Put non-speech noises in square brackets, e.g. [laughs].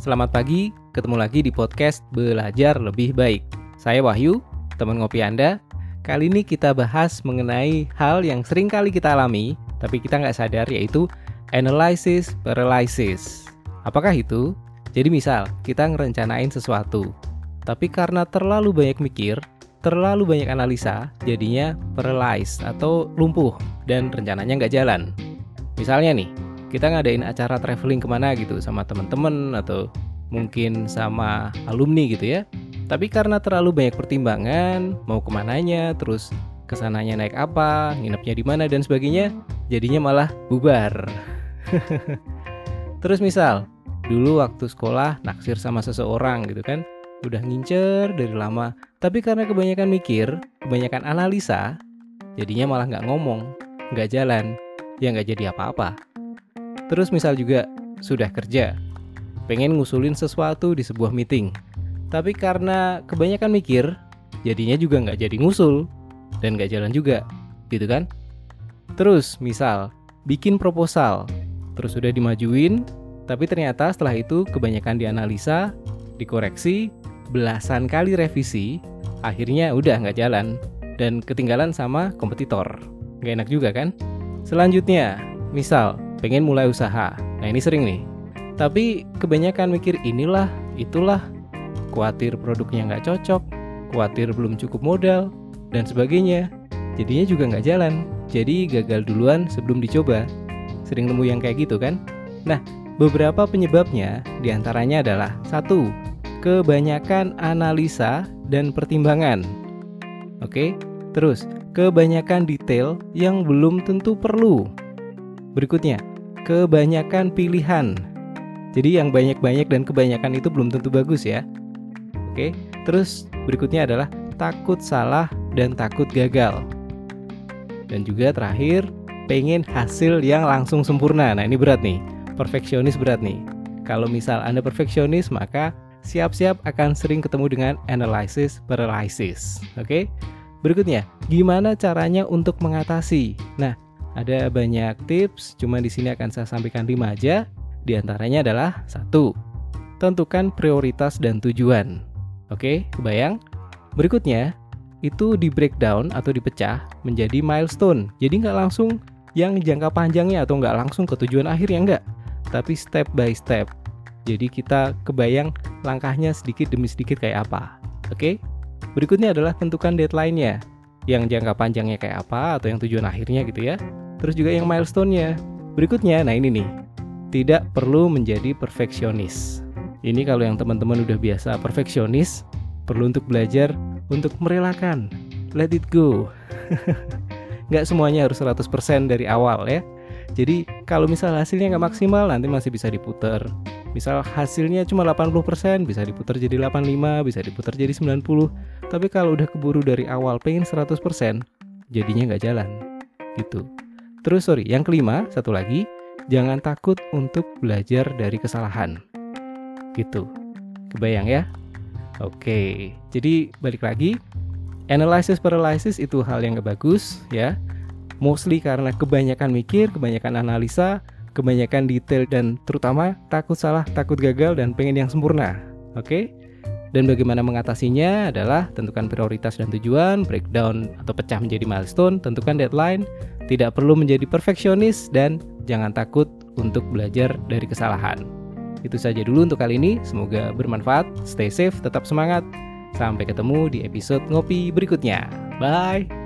Selamat pagi, ketemu lagi di podcast Belajar Lebih Baik. Saya Wahyu, teman ngopi Anda. Kali ini kita bahas mengenai hal yang sering kali kita alami, tapi kita nggak sadar yaitu analysis paralysis. Apakah itu? Jadi misal, kita ngerencanain sesuatu, tapi karena terlalu banyak mikir, terlalu banyak analisa, jadinya paralyzed atau lumpuh dan rencananya nggak jalan. Misalnya nih, kita ngadain acara traveling ke mana gitu sama teman-teman atau mungkin sama alumni gitu ya. Tapi karena terlalu banyak pertimbangan, mau ke mananya, terus ke sananya naik apa, nginepnya di mana dan sebagainya, jadinya malah bubar. [laughs] terus misal, dulu waktu sekolah naksir sama seseorang gitu kan, udah ngincer dari lama, tapi karena kebanyakan mikir, kebanyakan analisa, jadinya malah nggak ngomong, nggak jalan, ya nggak jadi apa-apa. Terus misal juga sudah kerja, pengen ngusulin sesuatu di sebuah meeting. Tapi karena kebanyakan mikir, jadinya juga nggak jadi ngusul dan nggak jalan juga, gitu kan? Terus misal bikin proposal, terus sudah dimajuin, tapi ternyata setelah itu kebanyakan dianalisa, dikoreksi, belasan kali revisi, akhirnya udah nggak jalan dan ketinggalan sama kompetitor. Nggak enak juga kan? Selanjutnya, misal pengen mulai usaha. Nah ini sering nih. Tapi kebanyakan mikir inilah, itulah, khawatir produknya nggak cocok, khawatir belum cukup modal, dan sebagainya. Jadinya juga nggak jalan. Jadi gagal duluan sebelum dicoba. Sering nemu yang kayak gitu kan? Nah, beberapa penyebabnya di antaranya adalah satu, kebanyakan analisa dan pertimbangan. Oke, terus kebanyakan detail yang belum tentu perlu. Berikutnya, kebanyakan pilihan. Jadi yang banyak-banyak dan kebanyakan itu belum tentu bagus ya. Oke, terus berikutnya adalah takut salah dan takut gagal. Dan juga terakhir, pengen hasil yang langsung sempurna. Nah, ini berat nih. Perfeksionis berat nih. Kalau misal Anda perfeksionis, maka siap-siap akan sering ketemu dengan analysis paralysis. Oke? Berikutnya, gimana caranya untuk mengatasi? Nah, ada banyak tips, cuma di sini akan saya sampaikan 5 aja. Di antaranya adalah satu, tentukan prioritas dan tujuan. Oke, kebayang? Berikutnya, itu di breakdown atau dipecah menjadi milestone. Jadi nggak langsung yang jangka panjangnya atau nggak langsung ke tujuan akhirnya nggak, tapi step by step. Jadi kita kebayang langkahnya sedikit demi sedikit kayak apa. Oke? Berikutnya adalah tentukan deadline-nya yang jangka panjangnya kayak apa atau yang tujuan akhirnya gitu ya. Terus juga yang milestone-nya. Berikutnya, nah ini nih, tidak perlu menjadi perfeksionis. Ini kalau yang teman-teman udah biasa perfeksionis, perlu untuk belajar untuk merelakan. Let it go. [laughs] nggak semuanya harus 100% dari awal ya. Jadi kalau misal hasilnya nggak maksimal nanti masih bisa diputar. Misal hasilnya cuma 80% bisa diputar jadi 85, bisa diputar jadi 90. Tapi kalau udah keburu dari awal pengen 100%, jadinya nggak jalan. Gitu. Terus sorry, yang kelima, satu lagi, jangan takut untuk belajar dari kesalahan. Gitu. Kebayang ya? Oke, jadi balik lagi, analysis paralysis itu hal yang gak bagus ya. Mostly karena kebanyakan mikir, kebanyakan analisa, kebanyakan detail dan terutama takut salah, takut gagal dan pengen yang sempurna. Oke? Dan bagaimana mengatasinya adalah tentukan prioritas dan tujuan, breakdown atau pecah menjadi milestone, tentukan deadline, tidak perlu menjadi perfeksionis dan jangan takut untuk belajar dari kesalahan. Itu saja dulu untuk kali ini, semoga bermanfaat, stay safe, tetap semangat. Sampai ketemu di episode ngopi berikutnya. Bye.